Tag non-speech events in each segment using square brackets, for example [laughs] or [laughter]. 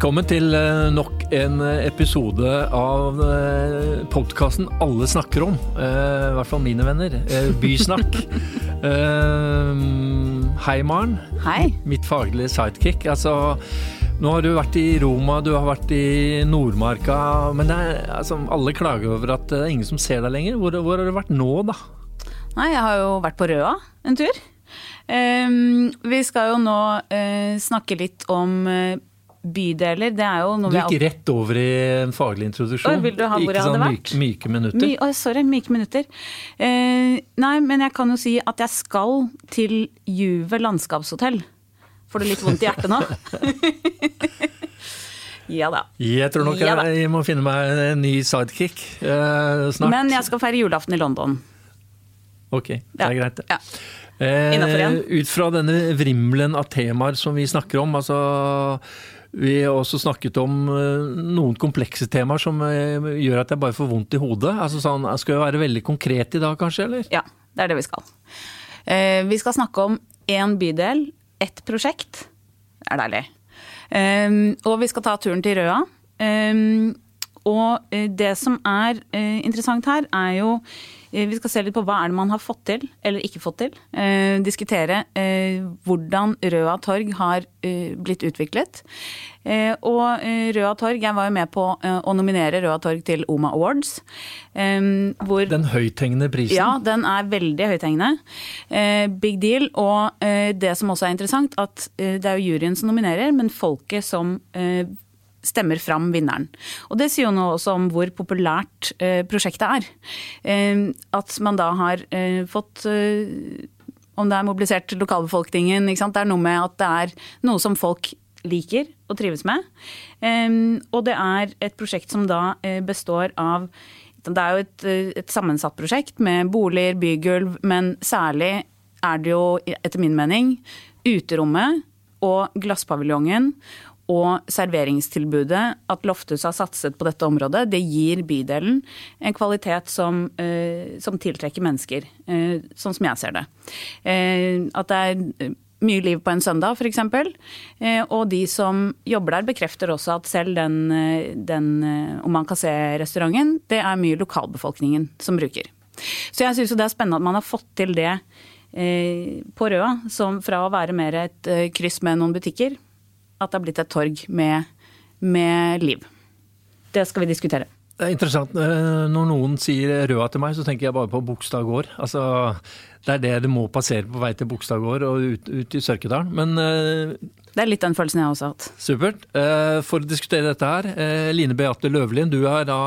Velkommen til eh, nok en eh, episode av podkasten Alle snakker om. Eh, I hvert fall mine venner. Bysnakk. [laughs] Hei, Maren. Hei. Mitt faglige sidekick. Altså, nå har du vært i Roma, du har vært i Nordmarka. Men er, altså, alle klager over at det er ingen som ser deg lenger. Hvor, hvor har du vært nå, da? Nei, jeg har jo vært på Røa en tur. Um, vi skal jo nå uh, snakke litt om uh, bydeler, det er jo noe Du gikk rett over i en faglig introduksjon. Oi, vil du ha hvor jeg hadde vært? Myke, myke minutter. My, oh, sorry, myke minutter. Eh, nei, men jeg kan jo si at jeg skal til Juve landskapshotell. Får du litt vondt i hjertet nå? [laughs] ja da. Jeg tror nok ja, jeg, jeg må finne meg en ny sidekick eh, snart. Men jeg skal feire julaften i London. Ok, det er ja. greit. Ja. Eh, ut fra denne vrimelen av temaer som vi snakker om, altså vi har også snakket om eh, noen komplekse temaer som eh, gjør at jeg bare får vondt i hodet. Altså sånn, Skal vi være veldig konkret i dag, kanskje? eller? Ja, det er det vi skal. Eh, vi skal snakke om én bydel, ett prosjekt. Det er deilig. Og vi skal ta turen til Røa. Og det som er interessant her, er jo vi skal se litt på hva er det man har fått til eller ikke fått til. Eh, diskutere eh, hvordan Røa torg har eh, blitt utviklet. Eh, og eh, Røa torg, jeg var jo med på å nominere Røa torg til Oma Awards. Hvor, den høythengende prisen? Ja, den er veldig høythengende. big deal. Og det som også er interessant, at det er jo juryen som nominerer, men folket som stemmer fram vinneren. Og Det sier jo noe også om hvor populært eh, prosjektet er. Eh, at man da har eh, fått eh, Om det er mobilisert lokalbefolkningen. Det er noe med at det er noe som folk liker og trives med. Eh, og det er et prosjekt som da eh, består av Det er jo et, et sammensatt prosjekt med boliger, bygulv, men særlig er det jo, etter min mening, uterommet og glasspaviljongen og serveringstilbudet, at Lofthus har satset på dette området, det gir bydelen en kvalitet som, eh, som tiltrekker mennesker, eh, sånn som jeg ser det. Eh, at det er mye liv på en søndag, f.eks. Og de som jobber der, bekrefter også at selv den, den se restauranten, det er mye lokalbefolkningen som bruker. Så jeg syns det er spennende at man har fått til det på Røa, som fra å være mer et kryss med noen butikker, at det har blitt et torg med, med liv. Det skal vi diskutere. Det er interessant. Eh, når noen sier Røa til meg, så tenker jeg bare på Bogstad gård. Altså, det er det det må passere på vei til Bogstad gård og ut, ut i Sørkedalen. Men uh, Det er litt den følelsen jeg også har hatt. Supert. Uh, for å diskutere dette her, Line Beate Løvlin, du er da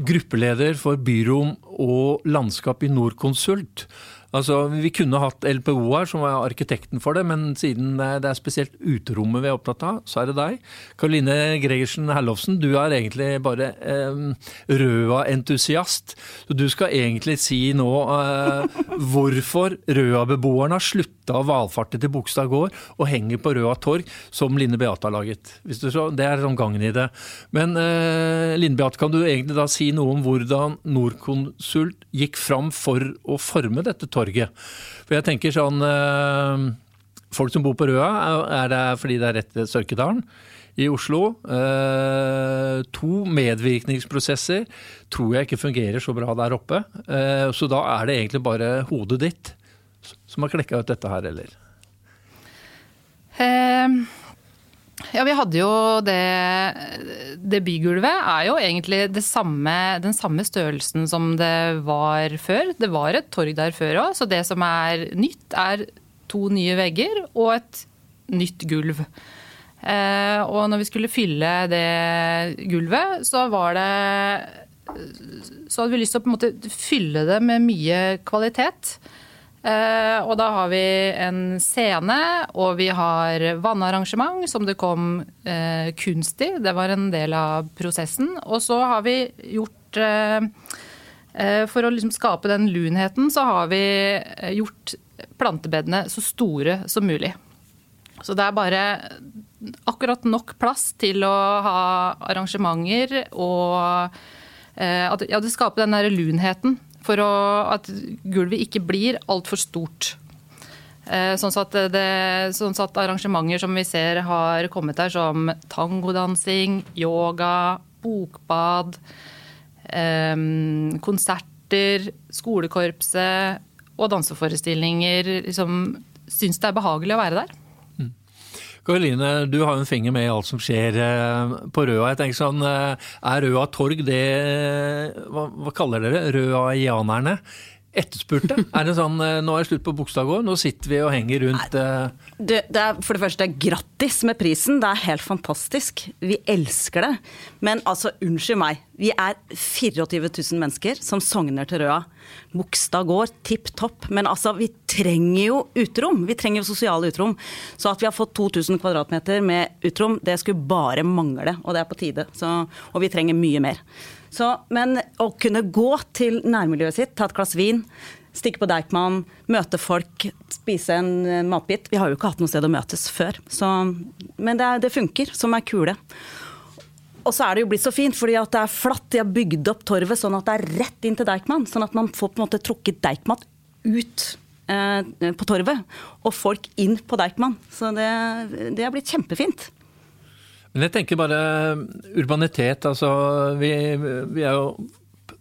gruppeleder for byrom og landskap i Norconsult. Altså, Vi kunne hatt LPO her, som var arkitekten for det, men siden det er spesielt uterommet vi er opptatt av, så er det deg. Karoline Gregersen Herlofsen, du er egentlig bare eh, Røa-entusiast. Så du skal egentlig si nå eh, [laughs] hvorfor Røa-beboerne har slutta å valfarte til Bogstad gård og henger på Røa torg, som Line Beate har laget. Det er sånn gangen i det. Men eh, Line Beate, kan du egentlig da si noe om hvordan Norconsult gikk fram for å forme dette torget. For jeg tenker sånn eh, Folk som bor på Røa, er det fordi det er rett ved Sørkedalen i Oslo. Eh, to medvirkningsprosesser tror jeg ikke fungerer så bra der oppe. Eh, så da er det egentlig bare hodet ditt som har klekka ut dette her, eller? Um ja, vi hadde jo det Det bygulvet er jo egentlig samme, den samme størrelsen som det var før. Det var et torg der før òg, så det som er nytt, er to nye vegger og et nytt gulv. Eh, og når vi skulle fylle det gulvet, så var det Så hadde vi lyst til å på en måte fylle det med mye kvalitet. Uh, og da har vi en scene, og vi har vannarrangement som det kom uh, kunst i. Det var en del av prosessen. Og så har vi gjort uh, For å liksom skape den lunheten, så har vi gjort plantebedene så store som mulig. Så det er bare akkurat nok plass til å ha arrangementer og at ja, det skaper den der lunheten for å, at gulvet ikke blir altfor stort. Eh, sånn at, det, sånn at arrangementer som vi ser har kommet her, som tangodansing, yoga, bokbad, eh, konserter, skolekorpset og danseforestillinger, liksom syns det er behagelig å være der. Karoline, du har en finger med i alt som skjer eh, på Røa. Jeg tenker sånn, eh, Er Røa torg det Hva, hva kaller dere røaianerne? Etterspurte? Er det sånn eh, Nå er det slutt på Bogstadgård, nå sitter vi og henger rundt det, det er for det første grattis med prisen. Det er helt fantastisk. Vi elsker det. Men altså, unnskyld meg. Vi er 24 000 mennesker som sogner til Røa. Bogstad gård, tipp topp. Men altså, vi trenger jo uterom. Vi trenger jo sosiale uterom. Så at vi har fått 2000 kvadratmeter med uterom, det skulle bare mangle. Og det er på tide. Så, og vi trenger mye mer. Så, men å kunne gå til nærmiljøet sitt, ta et glass vin, Stikke på Deichman, møte folk, spise en matbit. Vi har jo ikke hatt noe sted å møtes før. Så, men det, det, funker, som er kule. Og så er det jo blitt så fint, fordi at det er flatt. De har bygd opp torvet sånn at det er rett inn til Deichman. Sånn at man får på en måte trukket Deichman ut eh, på torvet. Og folk inn på Deichman. Så det, det er blitt kjempefint. Men jeg tenker bare urbanitet. Altså, vi, vi er jo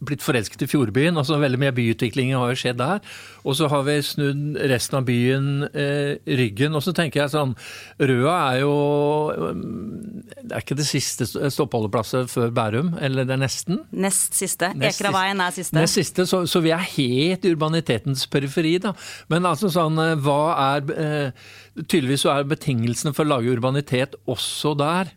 blitt forelsket i Fjordbyen. altså Veldig mye byutvikling har jo skjedd der. Og så har vi snudd resten av byen eh, ryggen. Og så tenker jeg sånn Røa er jo Det er ikke det siste stoppholdeplasset før Bærum, eller det er nesten? Nest siste. Ekraveien er siste. Nest siste, så, så, vi er helt urbanitetens periferi, da. Men altså sånn, eh, hva er eh, Tydeligvis så er betingelsene for å lage urbanitet også der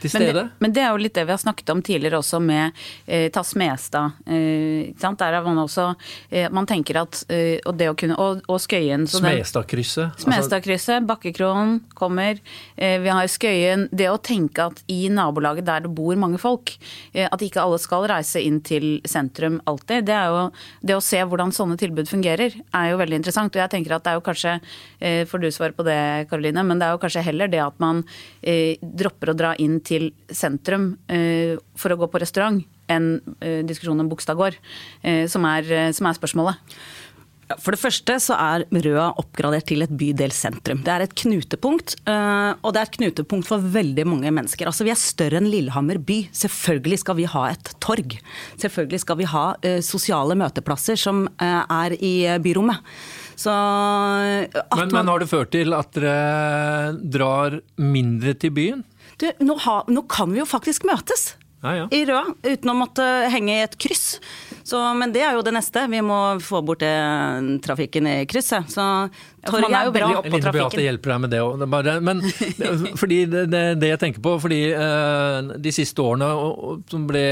til stede. Men det, men det, er jo litt det vi har snakket om tidligere også med eh, Ta Smestad. Eh, Der er man også eh, Man tenker at eh, Og det å kunne Og, og Skøyen. Smestadkrysset. Altså- Smestadkrysset. Bakkekronen kommer. Eh, vi har Skøyen. Det å tenke at i nabolaget der det bor mange folk, eh, at ikke alle skal reise inn til sentrum alltid, det er jo Det å se hvordan sånne tilbud fungerer, er jo veldig interessant. Og jeg tenker at det er jo kanskje Får du svare på det, Karoline, men det er jo kanskje heller det at man dropper å dra inn til sentrum eh, for å gå på restaurant enn eh, diskusjonen om Bogstadgård, eh, som, som, er spørsmålet. For det første så er Røa oppgradert til et bydelssentrum. Det er et knutepunkt, og det er et knutepunkt for veldig mange mennesker. Altså Vi er større enn Lillehammer by. Selvfølgelig skal vi ha et torg. Selvfølgelig skal vi ha sosiale møteplasser som er i byrommet. Så, men, men har det ført til at dere drar mindre til byen? Du, nå, ha, nå kan vi jo faktisk møtes. Ja, ja. i Røa, uten å måtte henge i et kryss. Så, men det er jo det neste. Vi må få bort det, trafikken i krysset. Så torget er jo bra på trafikken. Det hjelper deg med det òg. Men [laughs] fordi det, det, det, jeg tenker på, fordi uh, de siste årene og, som ble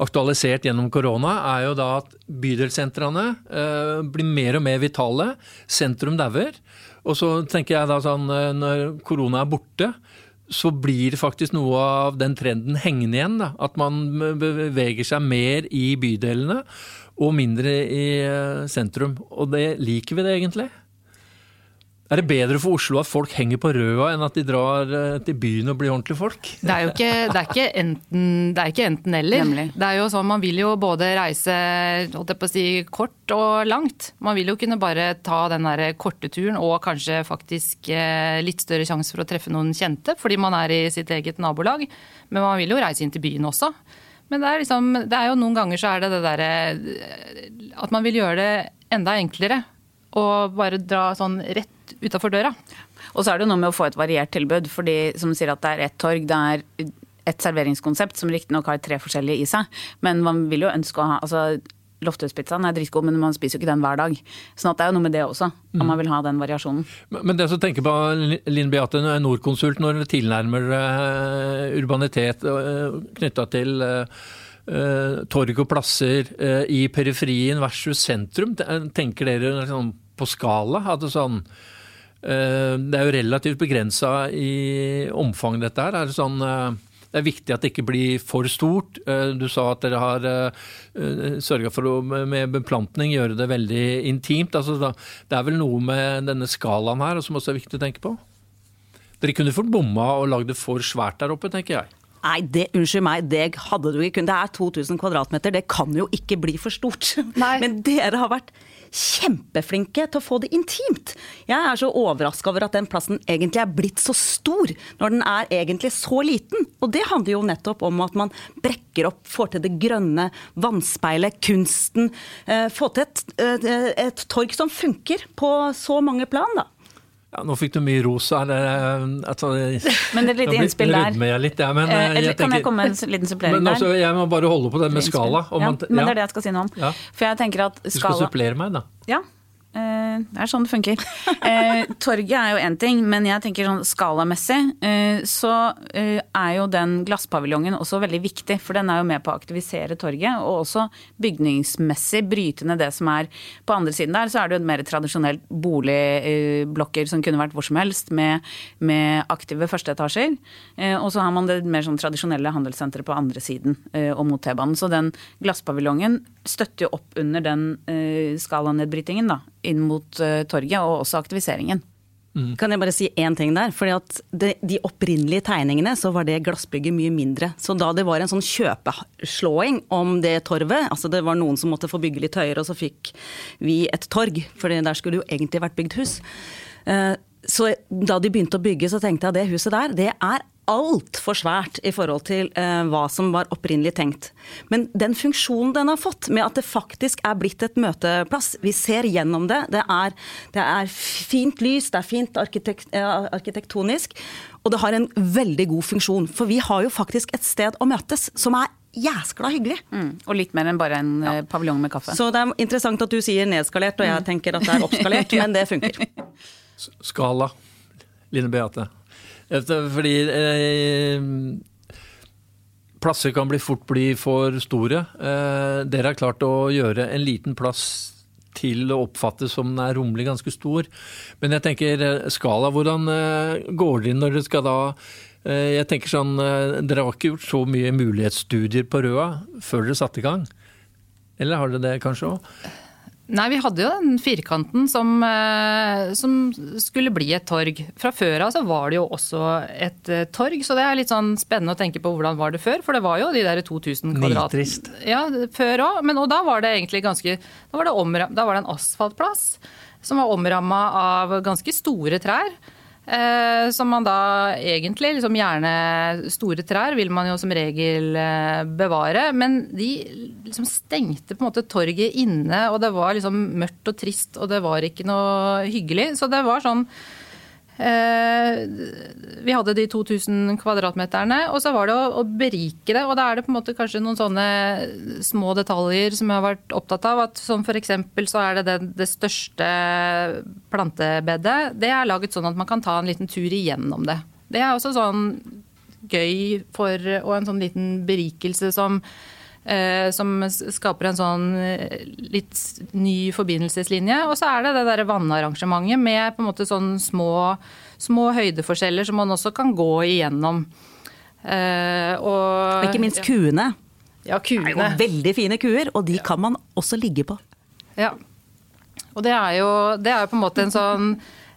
aktualisert gjennom korona, er jo da at bydelssentrene uh, blir mer og mer vitale. Sentrum dauer. Og så tenker jeg da sånn, når korona er borte så blir det faktisk noe av den trenden hengende igjen. Da. At man beveger seg mer i bydelene og mindre i eh, sentrum. Og det liker vi det egentlig. Er det bedre for Oslo at folk henger på Røa enn at de drar eh, til byen og blir ordentlige folk? Det er jo ikke, det er ikke enten, det er ikke enten eller. Nemlig. Det er jo sånn, Man vil jo både reise holdt jeg på å si, kort og langt. Man vil jo kunne bare ta den der korte turen og kanskje faktisk eh, litt større sjanse for å treffe noen kjente, fordi man er i sitt eget nabolag. Men man vil jo reise inn til byen også. Men det er, liksom, det er jo noen ganger så er det det derre at man vil gjøre det enda enklere. Og bare dra sånn rett utafor døra. Og så er det noe med å få et variert tilbud. fordi som sier at det er ett torg, det er et serveringskonsept som riktignok har tre forskjellige i seg. Men man vil jo ønske å ha altså, Lofthuspizzaen er dritgod, men man spiser jo ikke den hver dag. Sånn at det er jo noe med det også, om man vil ha den variasjonen. Men det som tenker på Linn Beate, Nordkonsult, når det tilnærmer uh, urbanitet uh, knytta til uh, torg og plasser i periferien versus sentrum, tenker dere liksom, på skala? At det sånn Eh, det er jo relativt begrensa i omfang, dette her. Er det, sånn, eh, det er viktig at det ikke blir for stort. Eh, du sa at dere har sørga for å med beplantning gjøre det veldig intimt. Altså, det er vel noe med denne skalaen her som også er viktig å tenke på? Dere kunne fått bomma og lagd det for svært der oppe, tenker jeg. Nei, det, unnskyld meg, det hadde du ikke kunnet. Det er 2000 kvadratmeter, det kan jo ikke bli for stort. Nei. Men dere har vært kjempeflinke til å få det intimt. Jeg er så overraska over at den plassen egentlig er blitt så stor, når den er egentlig så liten. Og det handler jo nettopp om at man brekker opp, får til det grønne, vannspeilet, kunsten. Eh, få til et, et, et torg som funker på så mange plan, da. Ja, nå fikk du mye ros. Er altså, [laughs] Men det et lite innspill der. Rydmer jeg litt, ja, men, Eh, eh, jeg kan jeg komme med en liten supplering Men altså, der? jeg må bare holde på det med skala. om Ja, men det er det jeg skal si noe om. For jeg tenker at skala... Du skal supplere meg, da. Ja. Eh, Det er sånn det funker. Eh, torget er jo én ting, men jeg tenker sånn skalamessig eh, så er jo den glasspaviljongen også veldig viktig. For den er jo med på å aktivisere torget, og også bygningsmessig bryte ned det som er på andre siden der. Så er det jo mer tradisjonelt boligblokker som kunne vært hvor som helst, med, med aktive førsteetasjer. Og så har man det mer sånn tradisjonelle handelssenteret på andre siden og mot T-banen. Så den glasspaviljongen støtter jo opp under den skalanedbrytingen da, inn mot eh, torget, og også aktiviseringen. Kan jeg bare si én ting der? Fordi at det, De opprinnelige tegningene så var det glassbygget mye mindre. Så da det var en sånn kjøpeslåing om det torvet, altså det var noen som måtte få bygge litt høyere, og så fikk vi et torg, for der skulle det jo egentlig vært bygd hus. Eh, Så da de begynte å bygge, så tenkte jeg at det huset der, det er altfor svært i forhold til eh, hva som var opprinnelig tenkt. Men den funksjonen den har fått, med at det faktisk er blitt et møteplass, vi ser gjennom det, det er, det er fint lys, det er fint arkitekt, eh, arkitektonisk, og det har en veldig god funksjon. For vi har jo faktisk et sted å møtes som er jæskla hyggelig. Mm. Og litt mer enn bare en ja. paviljong med kaffe. Så det er interessant at du sier nedskalert, og jeg tenker at det er oppskalert, [laughs] men det funker. Skala. Line Beate. Fordi eh, plasser kan bli fort bli for store. Eh, dere har klart å gjøre en liten plass til å oppfattes som den er rommelig ganske stor. Men jeg tenker eh, skala, hvordan eh, går det inn når dere skal da eh, Jeg tenker sånn, Dere har ikke gjort så mye mulighetsstudier på Røa før dere satte i gang? Eller har dere det kanskje òg? Nei, vi hadde jo den firkanten som, eh, som skulle bli et torg. Fra før av så var det jo også et eh, torg, så det er litt sånn spennende å tenke på hvordan var det før. For det var jo de der 2000 kvadrat... Nitrist. Ja, før òg. Men og da var det egentlig ganske Da var det, omram, da var det en asfaltplass som var omramma av ganske store trær. Eh, som man da egentlig, liksom gjerne store trær, vil man jo som regel eh, bevare. Men de liksom stengte på en måte torget inne, og det var liksom mørkt og trist, og det var ikke noe hyggelig. Så det var sånn Vi hadde de 2000 kvadratmeterne, og så var det å, å berike det. Og da er det på en måte kanskje noen sånne små detaljer som jeg har vært opptatt av. at Som f.eks. så er det det, det største plantebedet. Det er laget sånn at man kan ta en liten tur igjennom det. Det er også sånn gøy for, og en sånn liten berikelse som eh, som skaper en sånn eh, litt ny forbindelseslinje. Og så er det det der vannarrangementet med på en måte sånn små, små høydeforskjeller som man også kan gå igjennom. Eh, og, Og ikke minst kuene. Ja, Det er jo kuene. veldig fine kuer, og de kan man også ligge på. Ja. Og det er jo, det er jo på en måte en sånn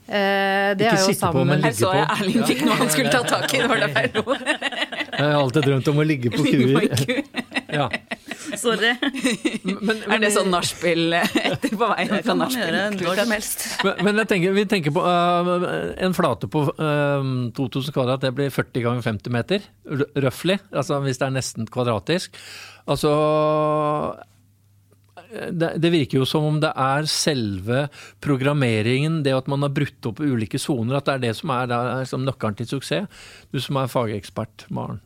eh, det Ikke er jo sitte på, sammen- på. Her så jeg. Erling fikk noe han skulle ta tak i. Det var derfor jeg lo. Jeg har alltid drømt om å ligge på [laughs] kuer. Ja. [laughs] Sorry. Men, Er det sånn nachspiel etter på veien fra nachspiel? når som helst. Men, men tenker, vi tenker på uh, en flate på uh, 2000 kvadrat, det blir 40 ganger 50 meter, røftlig. Altså hvis det er nesten kvadratisk. Altså det, det virker jo som om det er selve programmeringen, det at man har brutt opp ulike soner, at det er det som er er som nøkkelen til suksess. Du som er fagekspert, Maren.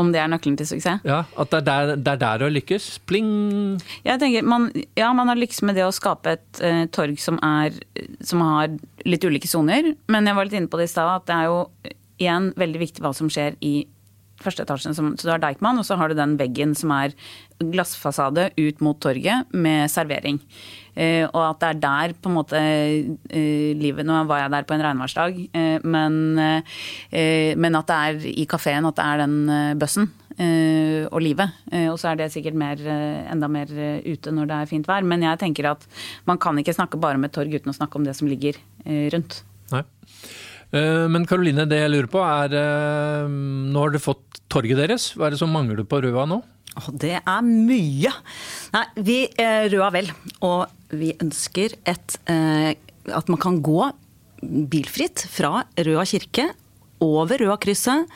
Om det er nøkkelen til suksess? Ja, at det er der det er der å lykkes. Pling! Jeg tenker, man, ja, man har lykkes med det å skape et uh, torg som, er, som har litt ulike soner. Men jeg var litt inne på det i stad, at det er jo igjen veldig viktig hva som skjer i første etasjen. Som, så du har Deichman, og så har du den veggen som er glassfasade ut mot torget med servering. Eh, og at det er der på en måte eh, livet Nå var jeg der på en regnværsdag, eh, men, eh, men at det er i kafeen at det er den eh, bøssen eh, og livet. Og så er det sikkert mer, enda mer ute når det er fint vær. Men jeg tenker at man kan ikke snakke bare om et torg uten å snakke om det som ligger rundt. Eh, Men Karoline, det jeg lurer på er eh, Nå har dere fått torget deres. Hva er det som mangler på Røa nå? Og det er mye. Nei, vi eh, Røa vel, og vi ønsker et, at man kan gå bilfritt fra Røa kirke over Røa-krysset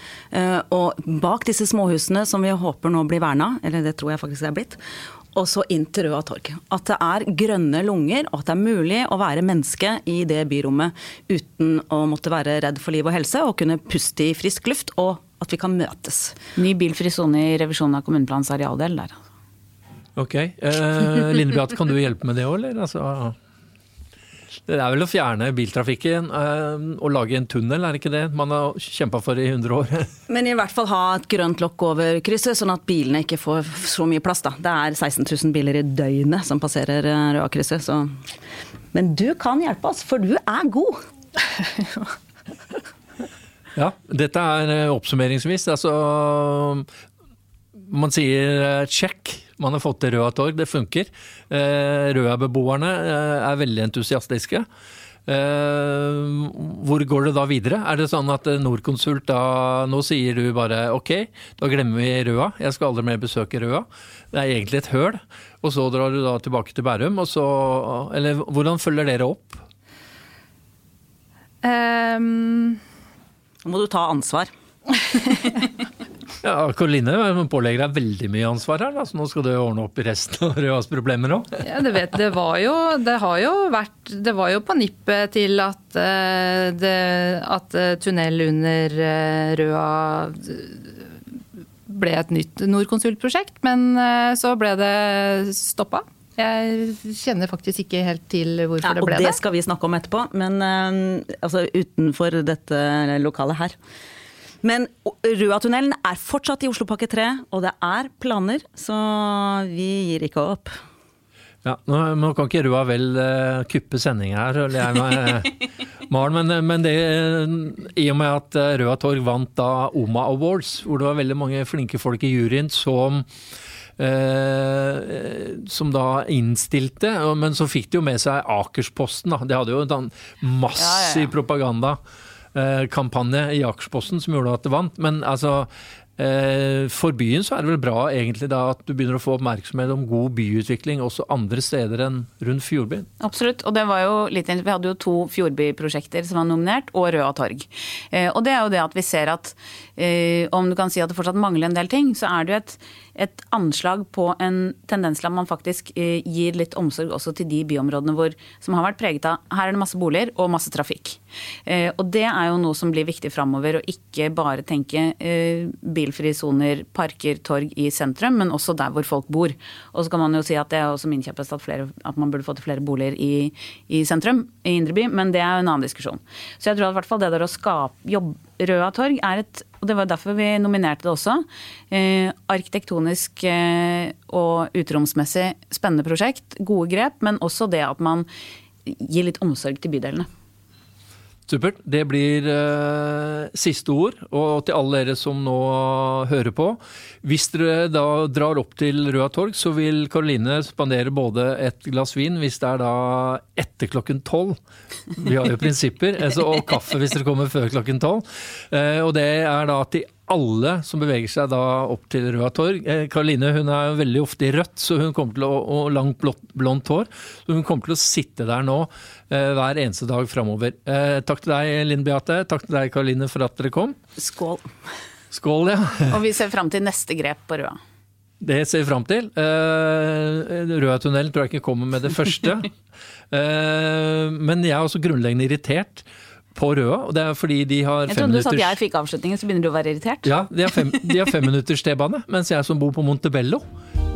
og bak disse småhusene som vi håper nå blir verna, eller det tror jeg faktisk det er blitt, og så inn til Røa torg. At det er grønne lunger, og at det er mulig å være menneske i det byrommet uten å måtte være redd for liv og helse, og kunne puste i frisk luft, og at vi kan møtes. Ny bilfri sone i revisjonen av kommuneplanens arealdel der. Ok. Eh, Line Beate, kan du hjelpe med det òg, eller? Altså, det er vel å fjerne biltrafikken eh, og lage en tunnel, er det ikke det man har kjempa for i 100 år? [laughs] Men i hvert fall ha et grønt lokk over krysset, sånn at bilene ikke får så mye plass. Da. Det er 16 000 biler i døgnet som passerer eh, Røa-krysset. Så. Men du kan hjelpe oss, for du er god. Ja, dette er eh, oppsummeringsvis. Altså, man sier check. Man har fått til Røa torg, det funker. Eh, Røa-beboerne eh, er veldig entusiastiske. Eh, hvor går det da videre? Er det sånn at Norconsult da Nå sier du bare ok, da glemmer vi Røa. Jeg skal aldri mer besøke Røa. Det er egentlig et høl. Og så drar du da tilbake til Bærum. Og så, eller hvordan følger dere opp? Um, Nå må du ta ansvar. [laughs] Ja, Karoline pålegger deg veldig mye ansvar her, da, så nå skal du ordne opp i resten av Røas problemer òg. ja, det, vet, det var jo Det har jo vært Det var jo på nippet til at, eh, det, at eh, tunnel under eh, Røa ble et nytt Norconsult-prosjekt, men så ble det stoppa. Jeg kjenner faktisk ikke helt til hvorfor Ja, det ble det det. skal vi snakke om etterpå, men altså utenfor dette lokalet her. Men Røatunnelen er fortsatt i Oslopakke 3, og det er planer, så vi gir ikke opp. Ja, nå, nå kan ikke Røa vel uh, kuppe sendinga her, eller jeg med, Maren, men, men det, i og med at eh, Røa Torg vant da OMA Awards, hvor det var veldig mange flinke folk i juryen som eh, som da innstilte, men så fikk de jo med seg Akersposten. Da. De hadde jo en massiv propagandakampanje i Akersposten som gjorde at det vant. Men altså eh, for byen så er det vel bra egentlig da at du begynner å få oppmerksomhet om god byutvikling også andre steder enn rundt Fjordbyen. Absolutt. Og det var jo litt, vi hadde jo to Fjordbyprosjekter som var nominert, og Røa torg. Eh, og det er jo det at vi ser at eh, om du kan si at det fortsatt mangler en del ting, så er det jo et, et anslag på en tendens til at man faktisk eh, gir litt omsorg også til de byområdene hvor, som har vært preget av her er det masse boliger og masse trafikk. Eh, og det er jo noe som blir viktig framover, å ikke bare tenke eh, bilfrie soner, parker, torg i sentrum, men også der hvor folk bor. Og så kan man jo si at det er også min kjepphest at, at man burde fått flere boliger i, i sentrum, i indre by, men det er jo en annen diskusjon. Så jeg tror at hvert fall det der å skape jobb Røa torg er et, og det var derfor vi nominerte det også, eh, arkitektonisk eh, og uteromsmessig spennende prosjekt. Gode grep, men også det at man gir litt omsorg til bydelene. Supert. Det blir eh, siste ord. Og til alle dere som nå hører på. Hvis dere da drar opp til Røa torg, så vil Karoline spandere både et glass vin, hvis det er da etter klokken tolv. Vi har jo prinsipper. altså, Og kaffe hvis dere kommer før klokken tolv. Eh, og det er da til alle som beveger seg da opp til Røa torg. Eh, Karoline hun er jo veldig ofte i rødt, så hun kommer til å, og langt blondt hår. Så hun kommer til å sitte der nå eh, hver eneste dag framover. Eh, takk til deg, Linn Beate. Takk til deg, Karoline, for at dere kom. Skål. Skål, ja. [laughs] Og vi ser fram til neste grep på Røa. Det ser vi fram til. Eh, Røatunnelen tror jeg ikke kommer med det første. [laughs] Eh, men jeg er også grunnleggende irritert på Røa, og det er fordi de har Jeg trodde du sa at jeg fikk avslutningen, så begynner du å være irritert. Ja, de har fem, de har fem T-bane, mens jeg som bor på Montebello,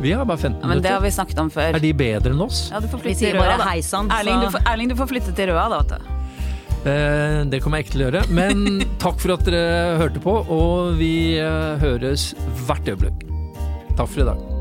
vi har bare 15 Ja, men det har vi snakket om før. Er de bedre enn oss? Ja, du får flytte til Røa, da. Heisan, Erling, du får, Erling, du får flytte til Røa, da, vet du. Eh, Det kommer jeg ikke til å gjøre. Men [laughs] takk for at dere hørte på, og vi eh, høres hvert øyeblikk. Takk for i dag.